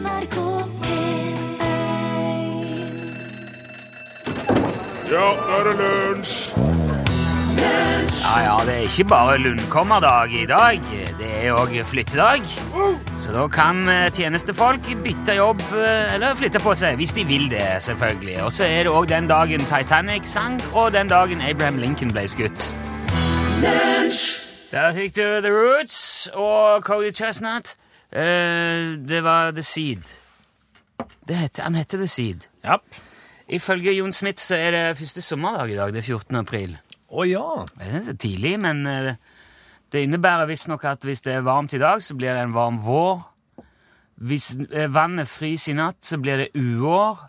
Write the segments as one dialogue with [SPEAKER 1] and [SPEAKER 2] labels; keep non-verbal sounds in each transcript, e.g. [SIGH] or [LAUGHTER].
[SPEAKER 1] NRK P1
[SPEAKER 2] Ja, nå er det lunsj!
[SPEAKER 3] Ja, ja, det er ikke bare Lundkommerdag i dag, det er òg flyttedag. Så da kan eh, tjenestefolk bytte jobb eh, eller flytte på seg, hvis de vil det, selvfølgelig. Og så er det òg den dagen Titanic sang, og den dagen Abraham Lincoln ble skutt. Der fikk du The Roots og Cody Chestnut. Eh, det var The Seed. Det heter, han heter The Seed.
[SPEAKER 4] Ja.
[SPEAKER 3] Ifølge Jon Smith så er det første sommerdag i dag, det er 14. april.
[SPEAKER 4] Å ja.
[SPEAKER 3] Det er tidlig, men eh, det innebærer visstnok at hvis det er varmt i dag, så blir det en varm vår. Hvis eh, vannet fryser i natt, så blir det uår.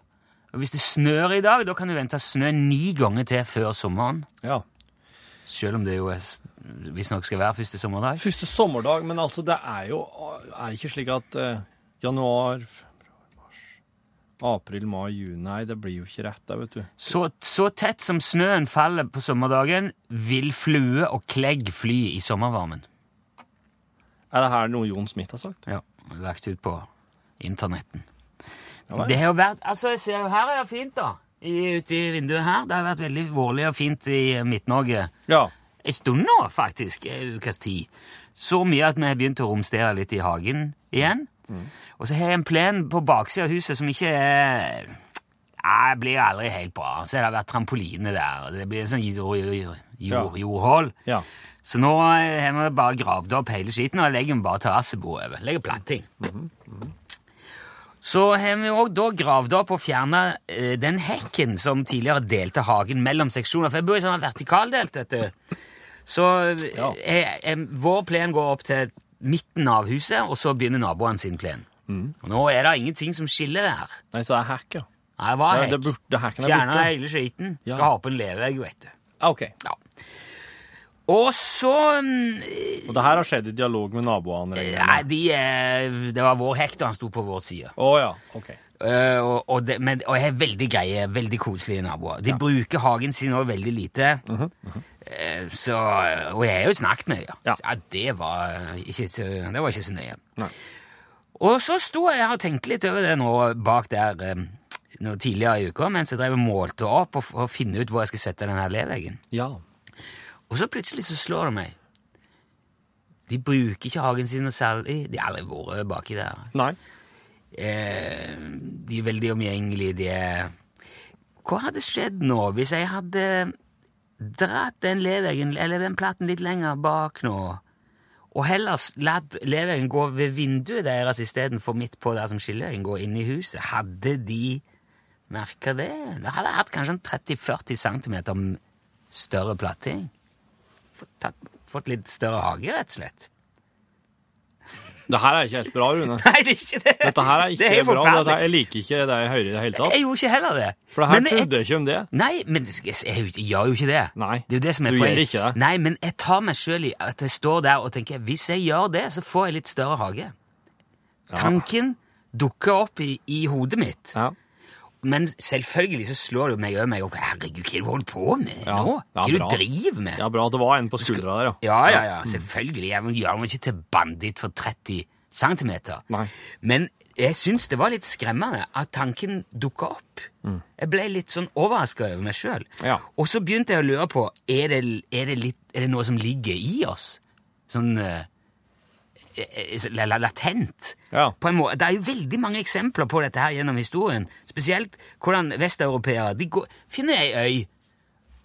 [SPEAKER 3] Og hvis det snør i dag, da kan du vente snø ni ganger til før sommeren.
[SPEAKER 4] ja.
[SPEAKER 3] Selv om det jo er visstnok skal være første sommerdag.
[SPEAKER 4] Første sommerdag, men altså, det er jo Er ikke slik at eh, januar, april, mai, juni Nei, det blir jo ikke rett, det, vet du.
[SPEAKER 3] Så, så tett som snøen faller på sommerdagen, vil flue og klegg fly i sommervarmen.
[SPEAKER 4] Er det her noe Jon Smith har sagt?
[SPEAKER 3] Ja, lagt ut på internetten.
[SPEAKER 4] Ja.
[SPEAKER 3] Det har jo vært, altså jeg ser jo Her er det fint, da. I, ute i vinduet her. Det har vært veldig vårlig og fint i Midt-Norge
[SPEAKER 4] Ja.
[SPEAKER 3] En stund nå, faktisk. En ukes tid. Så mye at vi har begynt å romstere litt i hagen igjen. Og så har jeg en plen på baksida av huset som ikke er Nei, blir aldri helt bra. Så har det vært trampoline der. og Det blir sånn jord, jord, jordhull.
[SPEAKER 4] Ja.
[SPEAKER 3] Så nå har vi bare gravd opp hele skiten og legger den bare terrassebord over. Legger platting. Så har vi òg da gravd opp og fjerna eh, den hekken som tidligere delte hagen mellom seksjoner. For jeg bor i sånn vertikaldelt, vet du. Så eh,
[SPEAKER 4] Ja.
[SPEAKER 3] eh, vår plen går opp til midten av huset, og så begynner naboen sin plen. Og nå er det ingenting som skiller der.
[SPEAKER 4] Nei, så det er hack, ja.
[SPEAKER 3] Nei, Det var
[SPEAKER 4] Det,
[SPEAKER 3] hekk.
[SPEAKER 4] det er
[SPEAKER 3] Fjerna hele skiten. Skal
[SPEAKER 4] Ja.
[SPEAKER 3] ha opp en levevegg, vet du.
[SPEAKER 4] Ah, OK.
[SPEAKER 3] Ja. Og så mm,
[SPEAKER 4] Og det her har skjedd i dialog med naboene?
[SPEAKER 3] Nei, de, eh, det var vår hekt, og han sto på vår side.
[SPEAKER 4] Oh, ja. OK.
[SPEAKER 3] Uh, og, og, det, men, og jeg har veldig greie, veldig koselige naboer. De bruker hagen sin også veldig lite. Eh, så, og jeg har jo snakket med dem.
[SPEAKER 4] Ja.
[SPEAKER 3] Ja. det, var ikke så, det var ikke så nøye.
[SPEAKER 4] Nei.
[SPEAKER 3] Og så sto jeg og tenkte litt over det nå bak der eh, tidligere i uka, mens jeg drev og målte opp og, og finne ut hvor jeg skal sette denne leveggen.
[SPEAKER 4] Ja.
[SPEAKER 3] Og så plutselig så slår det meg. De bruker ikke hagen sin noe særlig. De har aldri vært baki der.
[SPEAKER 4] Nei.
[SPEAKER 3] Eh, de er veldig omgjengelige, de er Hva hadde skjedd nå hvis jeg hadde dratt den leveggen, eller den platen litt lenger bak nå, og heller latt leveggen gå ved vinduet deres istedenfor midt på der som skilleveggen går inn i huset? Hadde de merka det? Da hadde jeg hatt kanskje 30-40 cm større platting. Tatt, fått litt større hage, rett og slett.
[SPEAKER 4] Det her er ikke helt bra, Rune. [LAUGHS]
[SPEAKER 3] Nei, det er ikke det!
[SPEAKER 4] Dette her er
[SPEAKER 3] Det
[SPEAKER 4] ikke
[SPEAKER 3] er helt
[SPEAKER 4] bra. Dette, jeg liker ikke det jeg hører i det hele tatt.
[SPEAKER 3] Jeg gjorde ikke heller det.
[SPEAKER 4] For det her trodde jeg ikke om det.
[SPEAKER 3] Nei, men jeg, jeg, gjør jo ikke det.
[SPEAKER 4] Nei,
[SPEAKER 3] det er jo det som er
[SPEAKER 4] du
[SPEAKER 3] poenget.
[SPEAKER 4] gjør ikke det.
[SPEAKER 3] Nei, men jeg tar meg sjøl i at jeg står der og tenker hvis jeg gjør det, så får jeg litt større hage. Tanken dukker opp i, i hodet mitt.
[SPEAKER 4] Ja.
[SPEAKER 3] Men selvfølgelig så slår det meg over meg. Herregud, hva er det du holder på med
[SPEAKER 4] Ja,
[SPEAKER 3] nå? Hva er det du driver med?
[SPEAKER 4] ja, bra at det var en på skuldra der, ja.
[SPEAKER 3] Ja, ja, ja, selvfølgelig. Jeg gjør meg ikke til banditt for 30 cm.
[SPEAKER 4] Nei.
[SPEAKER 3] Men jeg syns det var litt skremmende at tanken dukka opp. Jeg ble litt sånn overraska over meg sjøl.
[SPEAKER 4] Ja.
[SPEAKER 3] Og så begynte jeg å lure på er det, er det, litt, er det noe som ligger i oss. Sånn la- latent.
[SPEAKER 4] Ja.
[SPEAKER 3] På en måte. Det er jo veldig mange eksempler på dette her gjennom historien. Spesielt hvordan vesteuropeere de går, finner ei øy.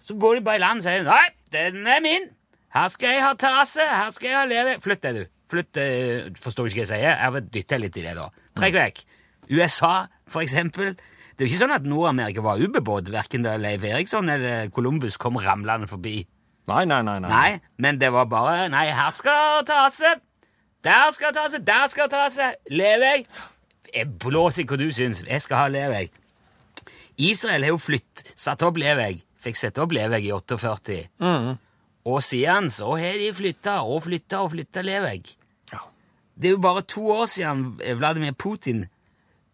[SPEAKER 3] Så går de bare i land og sier Nei, den er min! Her skal jeg ha terrasse! Her skal jeg ha leve Flytt deg, du. Flytt, øh, Forstår du ikke hva jeg sier? Jeg vil dytte litt i det, da. Trekk vekk. USA, for eksempel. Det er jo ikke sånn at Nord-Amerika var ubebodd, verken da Leif Eriksson eller Columbus kom ramlende forbi.
[SPEAKER 4] Nei, nei, nei. nei.
[SPEAKER 3] Nei, men det var bare Nei, her skal det terrasse! Der skal det seg! Der skal det seg! Levegg! Jeg blåser i hva du syns. Jeg skal ha levegg. Israel har jo flytt, satt opp levegg. Fikk sette opp levegg i 48. Og siden så har de flytta og flytta og flytta levegg.
[SPEAKER 4] Ja.
[SPEAKER 3] Det er jo bare to år siden Vladimir Putin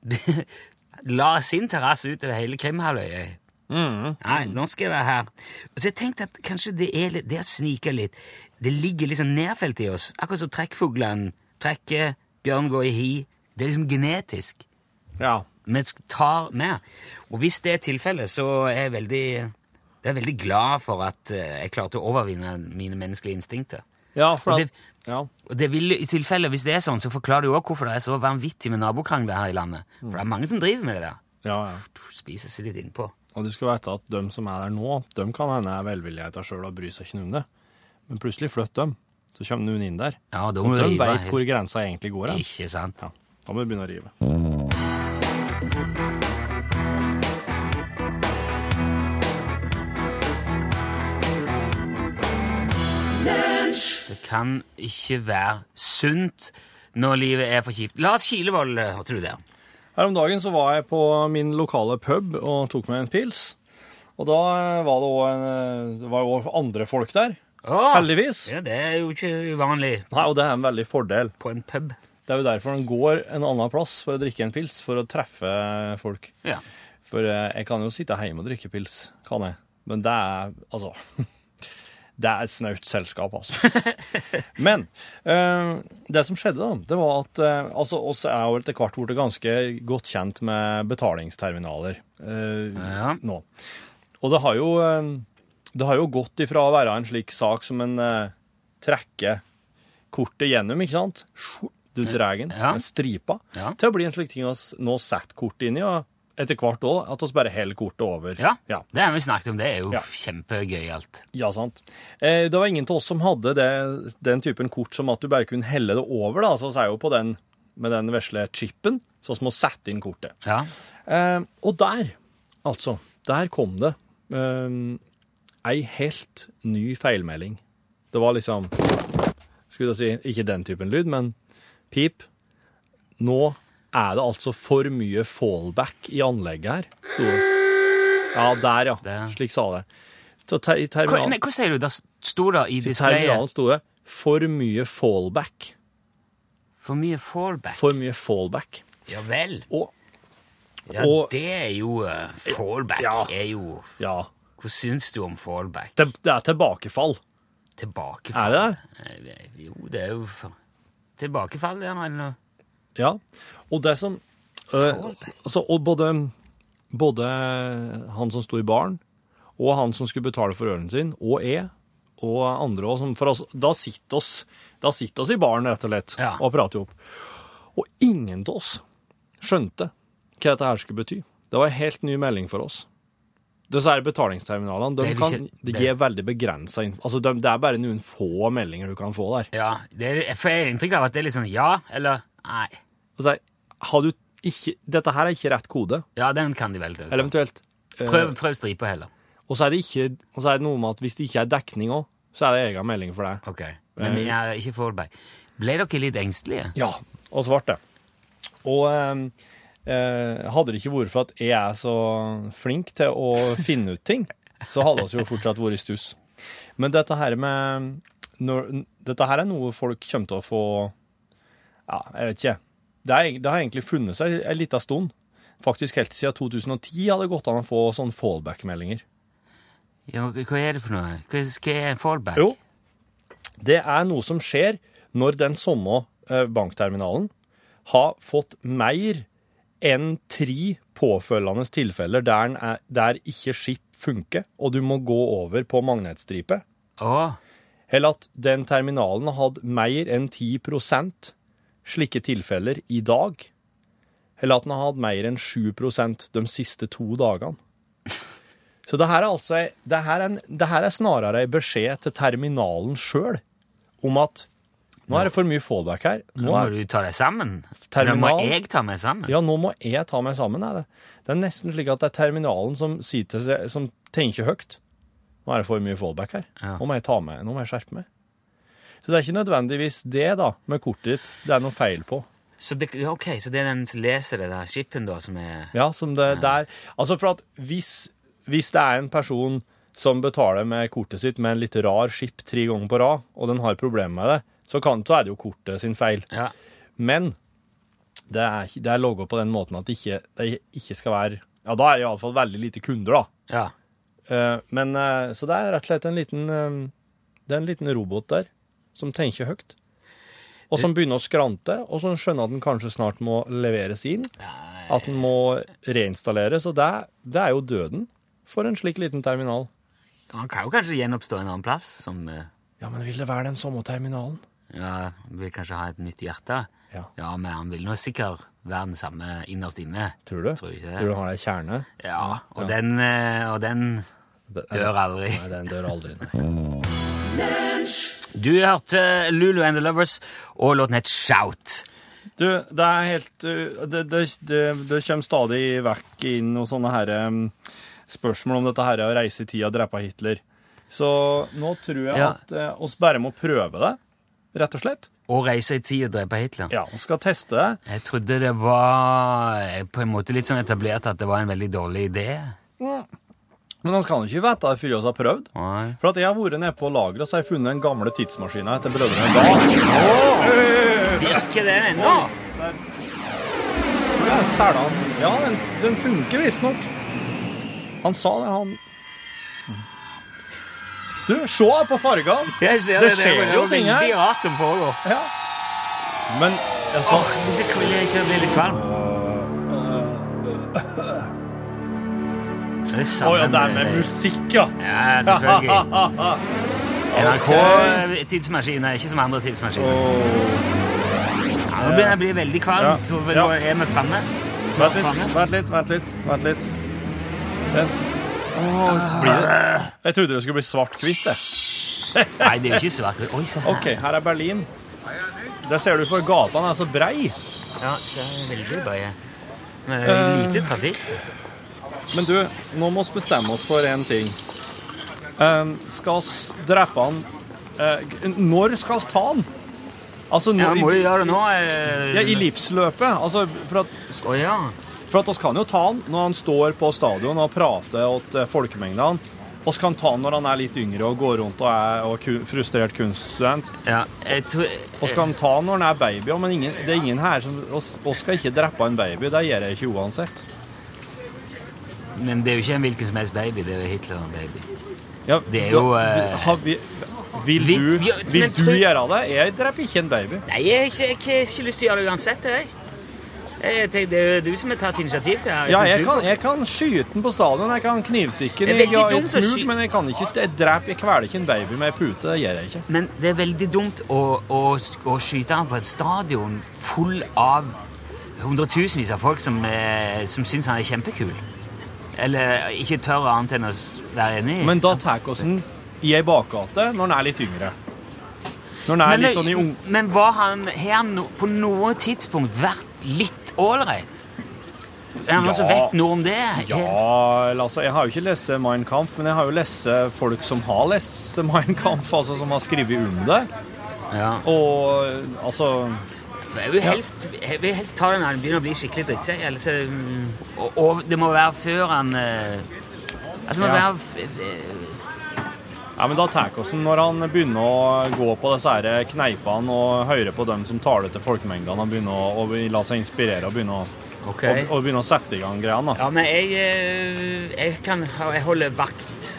[SPEAKER 3] [LAUGHS] la sin terrasse utover hele Krimhalvøya. Nei, nå skal jeg være her. Så jeg tenkte at kanskje det er litt, det er snika litt. Det ligger sånn nedfelt i oss. Akkurat som trekkfuglene trekker, bjørn går i hi, Det er liksom genetisk.
[SPEAKER 4] Ja.
[SPEAKER 3] Vi tar mer. Og hvis det er tilfellet, så er jeg veldig, jeg er veldig glad for at eh, jeg klarte å overvinne mine menneskelige instinkter.
[SPEAKER 4] Ja, for at, ja.
[SPEAKER 3] Og det vil, i tilfelle, Hvis det er sånn, så forklarer det jo òg hvorfor det er så vanvittig med nabokrangler her i landet. For det er mange som driver med det der.
[SPEAKER 4] ja, ja.
[SPEAKER 3] Spiser seg litt innpå.
[SPEAKER 4] Og du skal vite at de som er der nå, de kan hende er velvilligheter sjøl og bryr seg ikke om det. Men plutselig flytter dem, så kommer noen inn der.
[SPEAKER 3] Ja, da
[SPEAKER 4] Og de
[SPEAKER 3] rive.
[SPEAKER 4] veit hvor grensa egentlig går. hen.
[SPEAKER 3] Ikke sant?
[SPEAKER 4] Ja, da må vi begynne å rive.
[SPEAKER 3] Det kan ikke være sunt når livet er for kjipt. Lars Kilevold, hva tror du det?
[SPEAKER 4] Her om dagen så var jeg på min lokale pub og tok meg en pils. Og da var det òg også andre folk der.
[SPEAKER 3] Åh,
[SPEAKER 4] Heldigvis.
[SPEAKER 3] Ja, det er jo ikke uvanlig
[SPEAKER 4] Nei, og det er en veldig fordel.
[SPEAKER 3] på en pub.
[SPEAKER 4] Det er jo derfor han går en annen plass for å drikke en pils, for å treffe folk.
[SPEAKER 3] Ja.
[SPEAKER 4] For eh, jeg kan jo sitte hjemme og drikke pils, kan jeg. Men det er altså [LAUGHS] Det er et snaut selskap, altså. [LAUGHS] Men øh, det som skjedde, da, det var at øh, altså, oss er jo etter hvert blitt ganske godt kjent med betalingsterminaler øh,
[SPEAKER 3] Ja.
[SPEAKER 4] nå. Og det har jo Det har jo gått ifra å være en slik sak som en eh, trekker kortet gjennom, ikke sant? Du drar den
[SPEAKER 3] Ja.
[SPEAKER 4] med stripa,
[SPEAKER 3] Ja.
[SPEAKER 4] til å bli en slik ting å nå sette kortet inn i, og etter hvert òg at vi bare holder kortet over.
[SPEAKER 3] ja.
[SPEAKER 4] ja.
[SPEAKER 3] Det har vi snakket om. Det er jo
[SPEAKER 4] Ja.
[SPEAKER 3] kjempegøyalt.
[SPEAKER 4] Ja, sant. Eh, det var ingen av oss som hadde det, den typen kort som at du bare kunne helle det over, da. Så er jo på den med den vesle chipen, så vi må sette inn kortet.
[SPEAKER 3] Ja.
[SPEAKER 4] Eh, og der, altså, der kom det eh, ei helt ny feilmelding. Det var liksom Skulle jeg si, ikke den typen lyd, men pip. Nå er det altså for mye fallback i anlegget her. Så. Ja, der, ja.
[SPEAKER 3] Det.
[SPEAKER 4] Slik sa det. Så ter, i
[SPEAKER 3] Hva,
[SPEAKER 4] terminalen,
[SPEAKER 3] nei, hva sier du? Det sto det i
[SPEAKER 4] i terminalen sto det 'for mye fallback'.
[SPEAKER 3] for mye fallback.
[SPEAKER 4] For mye fallback.
[SPEAKER 3] Ja vel.
[SPEAKER 4] Og
[SPEAKER 3] Ja,
[SPEAKER 4] Og-
[SPEAKER 3] det er jo eh, Fallback
[SPEAKER 4] Ja.
[SPEAKER 3] er jo
[SPEAKER 4] ja,
[SPEAKER 3] Hva syns du om fallback?
[SPEAKER 4] det, det er tilbakefall.
[SPEAKER 3] Tilbakefall?
[SPEAKER 4] Er det
[SPEAKER 3] det? Jo, det er jo. Tilbakefall, ja. Eller
[SPEAKER 4] Ja, og det som øh, altså, Og både, både han som sto i baren, og han som skulle betale for ølen sin, og jeg, og andre også, For oss, da sitter oss Da sitter oss i baren, rett og slett,
[SPEAKER 3] Ja.
[SPEAKER 4] og prater opp. Og ingen av oss skjønte hva dette her skulle bety. Det var en helt ny melding for oss. Disse betalingsterminalene de, kan, de gir veldig begrensa. Altså, de, det er bare noen få meldinger du kan få der.
[SPEAKER 3] Ja, det er, jeg får inntrykk av at det er litt sånn ja eller nei.
[SPEAKER 4] Altså, har du ikke, dette her er ikke rett kode.
[SPEAKER 3] Ja, den kan de vel.
[SPEAKER 4] Eller eventuelt eh,
[SPEAKER 3] Prøv, prøv stripa heller.
[SPEAKER 4] Og så er det ikke og så er det noe med at hvis det ikke er dekning òg, så er det egen melding for deg.
[SPEAKER 3] Ok. Men
[SPEAKER 4] jeg
[SPEAKER 3] er ikke forberedt. Ble dere litt engstelige?
[SPEAKER 4] Ja, og svarte. Og eh, eh, hadde det ikke vært for at jeg er så flink til å finne ut ting, så hadde vi jo fortsatt vært i stuss. Men dette her med når, Dette her er noe folk kommer til å få Ja, jeg vet ikke. Det, er, det har egentlig funnet seg en liten stund. Faktisk helt siden 2010 hadde det gått an å få sånne fallback-meldinger.
[SPEAKER 3] Ja, hva er det for noe? Hva, hva er fallback?
[SPEAKER 4] Jo, det er noe som skjer når den samme eh, bankterminalen har fått mer enn tre påfølgende tilfeller der, er, der ikke skip funker, og du må gå over på magnetstripe.
[SPEAKER 3] Ah.
[SPEAKER 4] Eller at den terminalen har hatt mer enn 10 slike tilfeller i dag. Eller at den har hatt mer enn 7 de siste to dagene. [LAUGHS] Så det her er altså det her er, det her er snarere en beskjed til terminalen sjøl om at nå er det for mye fallback her.
[SPEAKER 3] nå
[SPEAKER 4] Nå
[SPEAKER 3] må
[SPEAKER 4] er,
[SPEAKER 3] du ta deg sammen.
[SPEAKER 4] Terminal-
[SPEAKER 3] Nå må jeg ta meg sammen.
[SPEAKER 4] ja, nå må jeg ta meg sammen. Er det. det er nesten slik at det er terminalen som, sitter, som tenker høyt. Nå er det for mye fallback her.
[SPEAKER 3] Ja.
[SPEAKER 4] Nå må jeg ta meg, nå må jeg skjerpe meg. Så det er ikke nødvendigvis det da, med kortet ditt det er noe feil på.
[SPEAKER 3] Så det, ok, så det er den som leser det der skipen, da, som er
[SPEAKER 4] Ja, som det, det er Altså for at hvis, hvis det er en person som betaler med kortet sitt med en litt rar skip tre ganger på rad, og den har problemer med det, så, kan, så er det jo kortet sin feil.
[SPEAKER 3] Ja.
[SPEAKER 4] Men det er, det er logget på den måten at det ikke, det ikke skal være Ja, da er det iallfall veldig lite kunder, da.
[SPEAKER 3] ja.
[SPEAKER 4] Uh, Men uh, Så det er rett og slett en liten uh, Det er en liten robot der som tenker høyt. og som begynner å skrante, og som skjønner at den kanskje snart må leveres inn, at den må reinstalleres, og det, det er jo døden for en slik liten terminal.
[SPEAKER 3] Han kan jo kanskje gjenoppstå en annen plass, som
[SPEAKER 4] Ja, men vil det være den samme terminalen?
[SPEAKER 3] Ja, vil kanskje ha et nytt hjerte.
[SPEAKER 4] Ja.
[SPEAKER 3] men han vil nå sikkert være den samme innerst inne.
[SPEAKER 4] Tror du?
[SPEAKER 3] Tror du ikke det?
[SPEAKER 4] Tror du han har ei kjerne?
[SPEAKER 3] Ja, og, Den, eh, og den dør aldri.
[SPEAKER 4] Nei, den dør aldri, nei.
[SPEAKER 3] Du hørte Lulu and the Lovers og låten het Shout.
[SPEAKER 4] Du, det er helt uh, Det, det, det, det kommer stadig vekk inn noen sånne her, um, spørsmål om dette her å reise i tida og drepe Hitler. Så nå tror jeg
[SPEAKER 3] Ja.
[SPEAKER 4] at eh, oss bare må prøve det, rett og slett.
[SPEAKER 3] Og reise i tid og drepe Hitler.
[SPEAKER 4] Ja, og skal teste det.
[SPEAKER 3] Jeg trodde det var eh, på en måte litt sånn etablert at det var en veldig dårlig idé.
[SPEAKER 4] Men han kan ikke vite det før vi har prøvd.
[SPEAKER 3] Nei.
[SPEAKER 4] For at jeg har vært nede på lageret, så har jeg funnet den gamle tidsmaskinen etter brødrene Dal.
[SPEAKER 3] Virker det ennå?
[SPEAKER 4] Hvor er selen? Ja, den, den funker visstnok. Han sa det, han Du, se på fargene!
[SPEAKER 3] Jeg ser
[SPEAKER 4] Det
[SPEAKER 3] det.
[SPEAKER 4] skjer
[SPEAKER 3] er
[SPEAKER 4] jo ting her.
[SPEAKER 3] veldig rart som foregår.
[SPEAKER 4] Ja. Men altså
[SPEAKER 3] Åh, Disse vil ikke bli litt kvalm. Det er
[SPEAKER 4] Å
[SPEAKER 3] oh,
[SPEAKER 4] ja, det er med musikk, ja.
[SPEAKER 3] Ja, selvfølgelig. [LAUGHS] NRK-tidsmaskiner er ikke som andre tidsmaskiner. Ja, nå begynner jeg å bli veldig kvalm.
[SPEAKER 4] Ja.
[SPEAKER 3] Er vi framme.
[SPEAKER 4] Vent litt, vent litt, vent litt. Vent litt. Åh. Jeg trodde det skulle bli svart-hvitt.
[SPEAKER 3] Nei, det er jo ikke svart. Oi, se her.
[SPEAKER 4] OK, her er Berlin. Der ser du for gatene er så brei.
[SPEAKER 3] Ja, så veldig breie. Med er Lite trafikk.
[SPEAKER 4] Men du, nå må vi bestemme oss for én ting. Um, skal vi drepe han uh, Når skal vi ta han? Altså,
[SPEAKER 3] Ja, må
[SPEAKER 4] vi
[SPEAKER 3] jo gjøre det nå. Uh,
[SPEAKER 4] ja, I livsløpet. Altså, for at
[SPEAKER 3] Å ja.
[SPEAKER 4] For at oss kan jo ta han når han står på stadion og prater til folkemengdene. Oss kan ta han når han er litt yngre og går rundt og er og frustrert kunststudent.
[SPEAKER 3] ja jeg tror
[SPEAKER 4] Oss kan ta han når han er baby, men ingen, det er ingen her som oss, oss skal ikke drepe en baby. Det gjør jeg ikke uansett.
[SPEAKER 3] Men det er jo ikke en hvilken som helst baby. Det er jo Hitler en baby.
[SPEAKER 4] Ja,
[SPEAKER 3] Det er jo, eh,
[SPEAKER 4] vi, Vil du,
[SPEAKER 3] vi-
[SPEAKER 4] vil du gjøre det? Jeg dreper ikke en baby.
[SPEAKER 3] Nei, jeg har ikke, ikke lyst til å gjøre det uansett. Jeg. Jeg tenker, det er jo du som har tatt initiativ til her.
[SPEAKER 4] Ja,
[SPEAKER 3] synes
[SPEAKER 4] jeg
[SPEAKER 3] du-
[SPEAKER 4] kan, jeg kan skyte den på stadion, jeg kan knivstikke
[SPEAKER 3] Det
[SPEAKER 4] den
[SPEAKER 3] er
[SPEAKER 4] i
[SPEAKER 3] veldig
[SPEAKER 4] ja,
[SPEAKER 3] dumt
[SPEAKER 4] smug, men jeg kan ikke jeg drepe, jeg kveler ikke en baby med ei pute. Det gjør jeg ikke.
[SPEAKER 3] Men det er veldig dumt å, å, å skyte han på et stadion full av hundretusenvis av folk som, eh, som syns han er kjempekul. Eller ikke tør annet enn å s- være enig.
[SPEAKER 4] Men da tar vi oss den i ei bakgate når den er litt yngre. Når den er litt sånn i ung...
[SPEAKER 3] men var han, har han no, på noe tidspunkt vært litt ålreit? Er det noen som vet noe om det?
[SPEAKER 4] Ja, altså, jeg har jo ikke lest Mein Kampf, men jeg har jo lest folk som har lest Mein Kampf, altså som har skrevet om det.
[SPEAKER 3] Ja.
[SPEAKER 4] Og altså
[SPEAKER 3] Jeg vil helst, jeg vil helst ta det når han begynner å bli skikkelig drittsekk. ellers, mm, Og, og det må være før han eh, Altså, det må
[SPEAKER 4] Ja.
[SPEAKER 3] være
[SPEAKER 4] Ja, men da tar oss når han begynner å gå på disse her kneipene og høre på dem som taler til folkemengdene og begynner å la seg inspirere og begynner å,
[SPEAKER 3] Ok.
[SPEAKER 4] og, og begynner å sette i gang greiene.
[SPEAKER 3] Ja, men jeg, eh, jeg kan jeg holder vakt.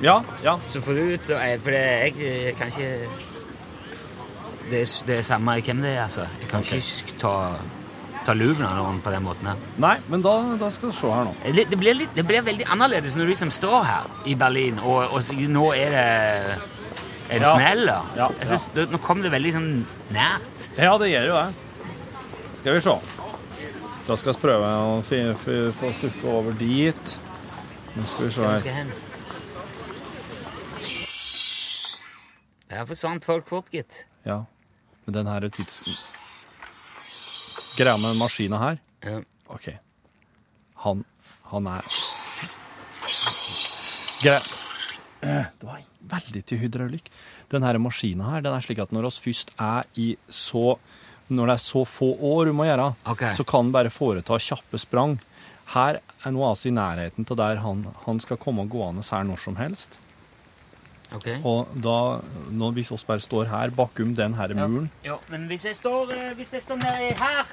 [SPEAKER 4] Ja, ja.
[SPEAKER 3] Så får du ut så jeg, For det, jeg, jeg kan ikke det det er samme hvem det er, altså. Jeg kan
[SPEAKER 4] okay.
[SPEAKER 3] ikke ta, ta luven av noen på den måten her.
[SPEAKER 4] Nei, men da, da skal vi se her nå.
[SPEAKER 3] Det det blir, litt, det blir veldig annerledes når du liksom står her i Berlin, og, og nå er det en
[SPEAKER 4] Ja.
[SPEAKER 3] da.
[SPEAKER 4] Ja,
[SPEAKER 3] Jeg synes, Nå kom det veldig sånn nært.
[SPEAKER 4] Ja, det gjør jo det. Skal vi se. Da skal vi prøve å få stukket over dit. Nå skal vi se her.
[SPEAKER 3] Der forsvant folk fort, gitt.
[SPEAKER 4] Ja. Men den her er tids... Greia med den maskina her
[SPEAKER 3] Ja.
[SPEAKER 4] OK. Han, han er Grei. Det var veldig til hydraulikk. Den her maskina her, den er slik at når oss først er i så Når det er så få år vi må gjøre,
[SPEAKER 3] okay.
[SPEAKER 4] så kan den bare foreta kjappe sprang. Her er nå altså i nærheten til der han, han skal komme gående her når som helst.
[SPEAKER 3] Ok.
[SPEAKER 4] Og da, nå, hvis oss bare står her bakom den her muren
[SPEAKER 3] Ja, men hvis jeg står, eh, hvis jeg står nedi her,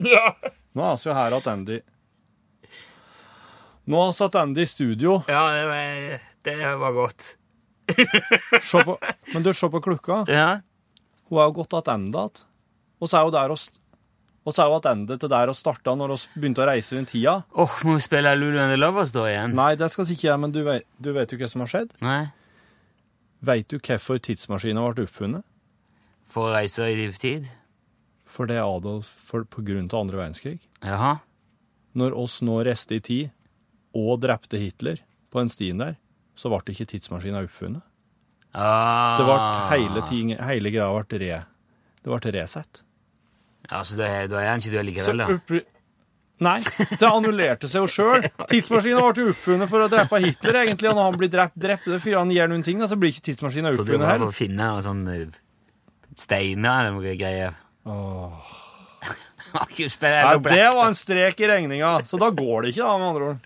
[SPEAKER 3] [LAUGHS]
[SPEAKER 4] Ja. nå er vi jo her at Andy Nå har vi satt Andy i studio.
[SPEAKER 3] Ja, det var, det var godt. [LAUGHS]
[SPEAKER 4] På, men du, se på klokka.
[SPEAKER 3] Ja.
[SPEAKER 4] Hun er jo gått tilbake igjen. Og så er hun der og og så er hun tilbake til der og starta når vi begynte å reise rundt tida.
[SPEAKER 3] Åh, må vi spille Lulu and the Lovers da igjen?
[SPEAKER 4] Nei, det skal vi ikke gjøre, men du vet, du vet jo hva som har skjedd?
[SPEAKER 3] Nei.
[SPEAKER 4] Vet du hvorfor tidsmaskinen ble oppfunnet?
[SPEAKER 3] For å reise i tid?
[SPEAKER 4] For det Adolf for, på grunn av andre verdenskrig.
[SPEAKER 3] Jaha.
[SPEAKER 4] Når oss nå reiste i tid og drepte Hitler på den stien der, så ble ikke tidsmaskinen oppfunnet.
[SPEAKER 3] Ah.
[SPEAKER 4] Det ble hele, ting, hele greia ble re, det ble resett.
[SPEAKER 3] Ja, så da er, han ikke død
[SPEAKER 4] Så
[SPEAKER 3] likevel, da?
[SPEAKER 4] Nei, det annullerte seg jo sjøl. [LAUGHS] Tidsmaskinen ble oppfunnet for å drepe Hitler, egentlig, og når han blir drept, drept det fordi han gjør noen ting, da, så blir ikke tidsmaskinen oppfunnet
[SPEAKER 3] var for
[SPEAKER 4] heller.
[SPEAKER 3] å finne noen sånne steiner eller greier. Spilt
[SPEAKER 4] Nei, det var en strek i regninga, så da går det ikke, da, med andre ord.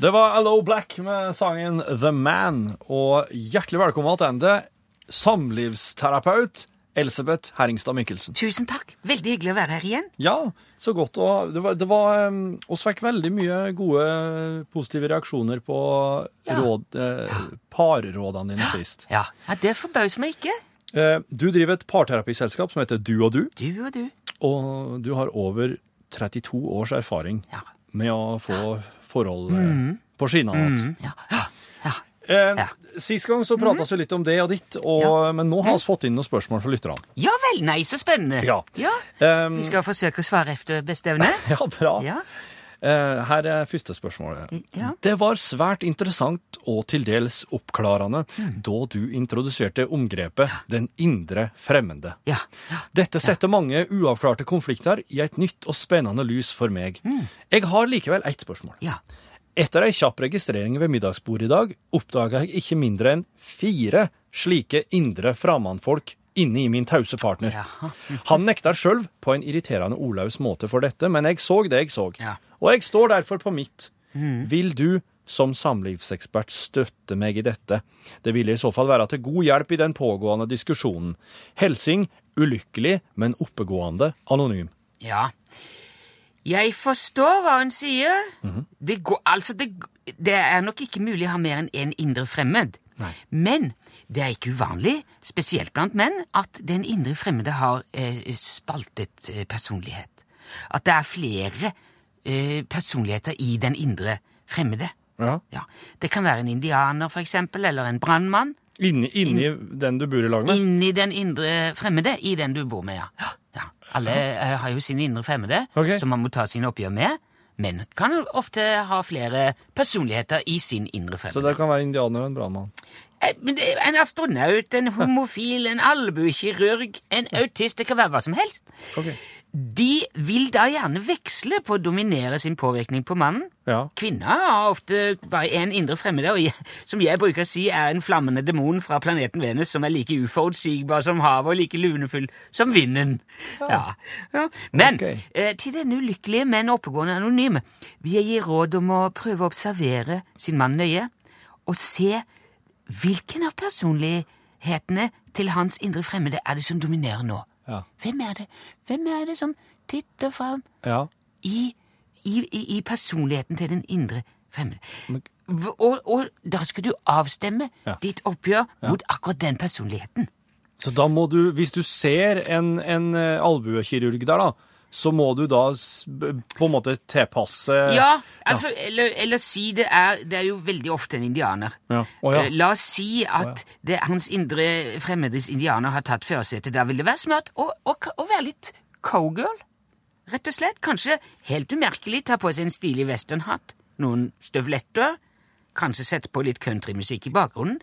[SPEAKER 4] Det var Hello Black med sangen The Man, og hjertelig velkommen tilbake, samlivsterapeut Elsebeth Herringstad Mikkelsen.
[SPEAKER 3] Tusen takk. Veldig hyggelig å være her igjen.
[SPEAKER 4] Ja, så godt. Og det var, det var oss fikk veldig mye gode, positive reaksjoner på
[SPEAKER 3] Ja.
[SPEAKER 4] råd, eh, parrådene dine sist.
[SPEAKER 3] Ja, ja Det forbauser meg ikke.
[SPEAKER 4] Eh, du driver et parterapiselskap som heter Du og du,
[SPEAKER 3] Du og du.
[SPEAKER 4] og du har over 32 års erfaring
[SPEAKER 3] Ja.
[SPEAKER 4] med å få forhold eh, på skinna igjen.
[SPEAKER 3] Ja. ja. ja.
[SPEAKER 4] Eh,
[SPEAKER 3] Ja.
[SPEAKER 4] Sist gang så prata vi litt om det og ditt, og, men nå har vi fått inn noen spørsmål fra lytterne.
[SPEAKER 3] Ja vel, nei, så spennende.
[SPEAKER 4] Ja.
[SPEAKER 3] ja.
[SPEAKER 4] Um,
[SPEAKER 3] Vi skal forsøke å svare efter beste evne. [LAUGHS]
[SPEAKER 4] ja, bra.
[SPEAKER 3] Ja.
[SPEAKER 4] Eh, her er første spørsmålet.
[SPEAKER 3] Ja.
[SPEAKER 4] Det var svært interessant og til dels oppklarende
[SPEAKER 3] Mm.
[SPEAKER 4] da du introduserte omgrepet 'den indre fremmede'.
[SPEAKER 3] Ja.
[SPEAKER 4] Dette setter mange uavklarte konflikter i et nytt og spennende lys for meg.
[SPEAKER 3] Mm.
[SPEAKER 4] Jeg har likevel ett spørsmål. Etter ei kjapp registrering ved middagsbordet i dag oppdaga jeg ikke mindre enn fire slike indre framandfolk inne i min tause partner. [LAUGHS] Han nekter sjøl på en irriterende ordløs måte for dette, men jeg så det jeg så. Og jeg står derfor på mitt. Vil du som samlivsekspert støtte meg i dette? Det ville i så fall være til god hjelp i den pågående diskusjonen. Helsing ulykkelig, men oppegående anonym.
[SPEAKER 3] Ja. Jeg forstår hva hun sier. det, går, altså det, det er nok ikke mulig å ha mer enn én indre fremmed. Men det er ikke uvanlig, spesielt blant menn, at den indre fremmede har eh, spaltet eh, personlighet. At det er flere eh, personligheter i den indre fremmede.
[SPEAKER 4] Ja.
[SPEAKER 3] Ja. Det kan være en indianer, for eksempel, eller en brannmann.
[SPEAKER 4] Inni, inni den du bor i lag med?
[SPEAKER 3] Inni den indre fremmede, i den du bor med, ja, ja. Alle eh, har jo sine indre fremmede,
[SPEAKER 4] okay.
[SPEAKER 3] som man må ta sine oppgjør med. Men kan ofte ha flere personligheter i sin indre fremmede.
[SPEAKER 4] Så det kan være indianer og en brannmann?
[SPEAKER 3] Eh, En astronaut, en homofil, en albuekirurg, en autist, det kan være hva som helst.
[SPEAKER 4] Ok.
[SPEAKER 3] De vil da gjerne veksle på å dominere sin påvirkning på mannen.
[SPEAKER 4] Ja.
[SPEAKER 3] Kvinner har ofte bare én indre fremmede, og jeg, som jeg bruker å si er en flammende demon fra planeten Venus som er like uforutsigbar som havet og like lunefull som vinden. Ja. Ja. Men
[SPEAKER 4] okay.
[SPEAKER 3] eh, til denne ulykkelige, men oppegående anonyme vil jeg gi råd om å prøve å observere sin mann nøye og se hvilken av personlighetene til hans indre fremmede er det som dominerer nå.
[SPEAKER 4] Ja.
[SPEAKER 3] Hvem er det Hvem er det som titter fram
[SPEAKER 4] Ja.
[SPEAKER 3] i, i, i, i personligheten til den indre fremmede? Og, og da skal du avstemme
[SPEAKER 4] Ja.
[SPEAKER 3] ditt oppgjør mot akkurat den personligheten.
[SPEAKER 4] Så da må du, hvis du ser en, en eh, albuekirurg der, da, så må du da på en måte tilpasse
[SPEAKER 3] Ja, altså, Eller, eller si det er Det er jo veldig ofte en indianer.
[SPEAKER 4] Ja. Oh, ja.
[SPEAKER 3] Eh, La oss si at det, hans indre fremmedes indianer har tatt førersetet. Da vil det være smart å, å, å være litt cowgirl. Rett og slett. Kanskje helt umerkelig ta på seg en stilig westernhatt, noen støvletter, kanskje sette på litt countrymusikk i bakgrunnen.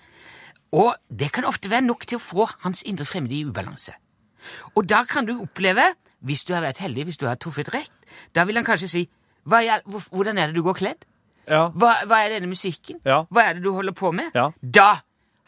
[SPEAKER 3] Og det kan ofte være nok til å få hans indre fremmede i ubalanse. Og da kan du oppleve, hvis du har vært heldig, hvis du har truffet rett, da vil han kanskje si er, Hvordan er det du går kledd?
[SPEAKER 4] Ja.
[SPEAKER 3] Hva, hva er denne musikken?
[SPEAKER 4] Ja.
[SPEAKER 3] Hva er det du holder på med?
[SPEAKER 4] Ja.
[SPEAKER 3] Da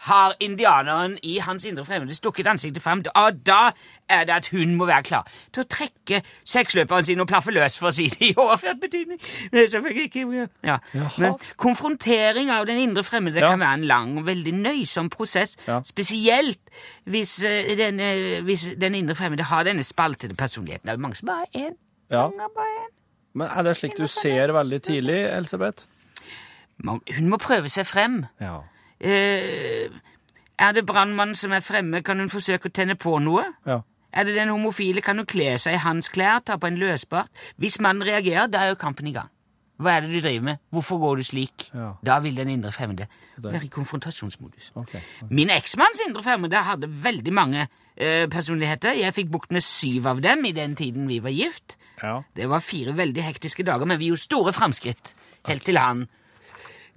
[SPEAKER 3] har indianeren i hans indre fremmede stukket ansiktet frem, og da er det at hun må være klar til å trekke seksløperen sin og plaffe løs, for å si det i overført betydning. Men Det er selvfølgelig ikke ja. Men konfrontering av den indre fremmede
[SPEAKER 4] Ja.
[SPEAKER 3] kan være en lang og veldig nøysom prosess,
[SPEAKER 4] Ja.
[SPEAKER 3] spesielt hvis, eh, denne, hvis den indre fremmede har denne spaltede personligheten. Det er mange som bare er én.
[SPEAKER 4] Men er det slik du ser veldig tidlig,
[SPEAKER 3] Elisabeth? Hun må prøve seg frem.
[SPEAKER 4] Ja.
[SPEAKER 3] Eh, er det brannmannen som er fremme, kan hun forsøke å tenne på noe?
[SPEAKER 4] Ja.
[SPEAKER 3] Er det den homofile, kan hun kle seg i hans klær, ta på en løsbart. Hvis mannen reagerer, da er jo kampen i gang. Hva er det du driver med? Hvorfor går du slik?
[SPEAKER 4] Ja.
[SPEAKER 3] Da vil den indre fremmede være i konfrontasjonsmodus.
[SPEAKER 4] Ok.
[SPEAKER 3] Min eksmanns indre fremmede hadde veldig mange eh, personligheter. Jeg fikk bukt med syv av dem i den tiden vi var gift.
[SPEAKER 4] Ja.
[SPEAKER 3] Det var fire veldig hektiske dager, men vi gjorde store framskritt. Helt til han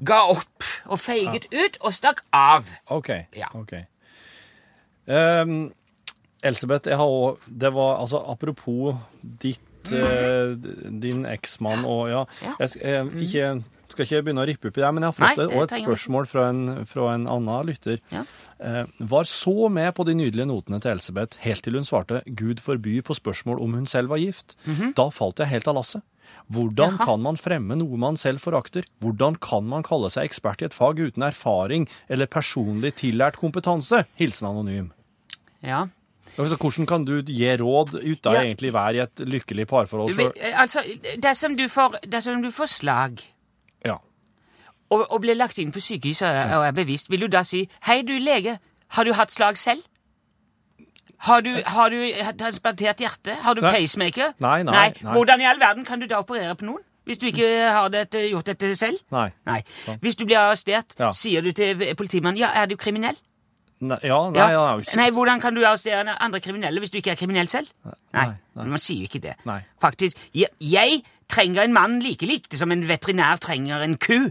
[SPEAKER 3] ga opp og feiget ut og stakk av.
[SPEAKER 4] OK.
[SPEAKER 3] Ja.
[SPEAKER 4] ok. Um, Elsebeth, jeg har òg Det var altså apropos ditt uh, din eksmann og ja
[SPEAKER 3] Ja.
[SPEAKER 4] Jeg jeg, eh, ikke, skal ikke begynne å rippe opp i det, men jeg har fått
[SPEAKER 3] Nei,
[SPEAKER 4] et,
[SPEAKER 3] det
[SPEAKER 4] et spørsmål fra en, fra en annen lytter.
[SPEAKER 3] Ja.
[SPEAKER 4] Uh, var så med på de nydelige notene til Elsebeth helt til hun svarte 'Gud forby' på spørsmål om hun selv var gift. Da falt jeg helt av lasset. Hvordan.
[SPEAKER 3] Jaha.
[SPEAKER 4] kan man fremme noe man selv forakter? Hvordan kan man kalle seg ekspert i et fag uten erfaring eller personlig tillært kompetanse? Hilsen anonym.
[SPEAKER 3] Ja.
[SPEAKER 4] Altså, hvordan kan du gi råd uten å
[SPEAKER 3] Ja.
[SPEAKER 4] egentlig være i et lykkelig parforhold?
[SPEAKER 3] Vil- altså, dersom du får, dersom du får slag
[SPEAKER 4] Ja.
[SPEAKER 3] og, og blir lagt inn på sykehus er, og er bevisst, vil du da si 'Hei, du lege, har du hatt slag selv?' Har du, har du transplantert hjerte? Har du
[SPEAKER 4] Nei.
[SPEAKER 3] pacemaker?
[SPEAKER 4] Nei, nei, nei.
[SPEAKER 3] Hvordan i all verden kan du da operere på noen? Hvis du ikke har dette, gjort dette selv?
[SPEAKER 4] Nei.
[SPEAKER 3] Nei. Hvis du blir arrestert,
[SPEAKER 4] Ja.
[SPEAKER 3] sier du til politimannen 'Ja, er du kriminell?'
[SPEAKER 4] Nei, ja, nei,
[SPEAKER 3] Ja.
[SPEAKER 4] han er jo ikke
[SPEAKER 3] Nei, hvordan kan du arrestere andre kriminelle hvis du ikke er kriminell selv? Nei,
[SPEAKER 4] nei, nei.
[SPEAKER 3] man sier jo ikke det.
[SPEAKER 4] Nei.
[SPEAKER 3] Faktisk, jeg, jeg trenger en mann like likt som en veterinær trenger en ku.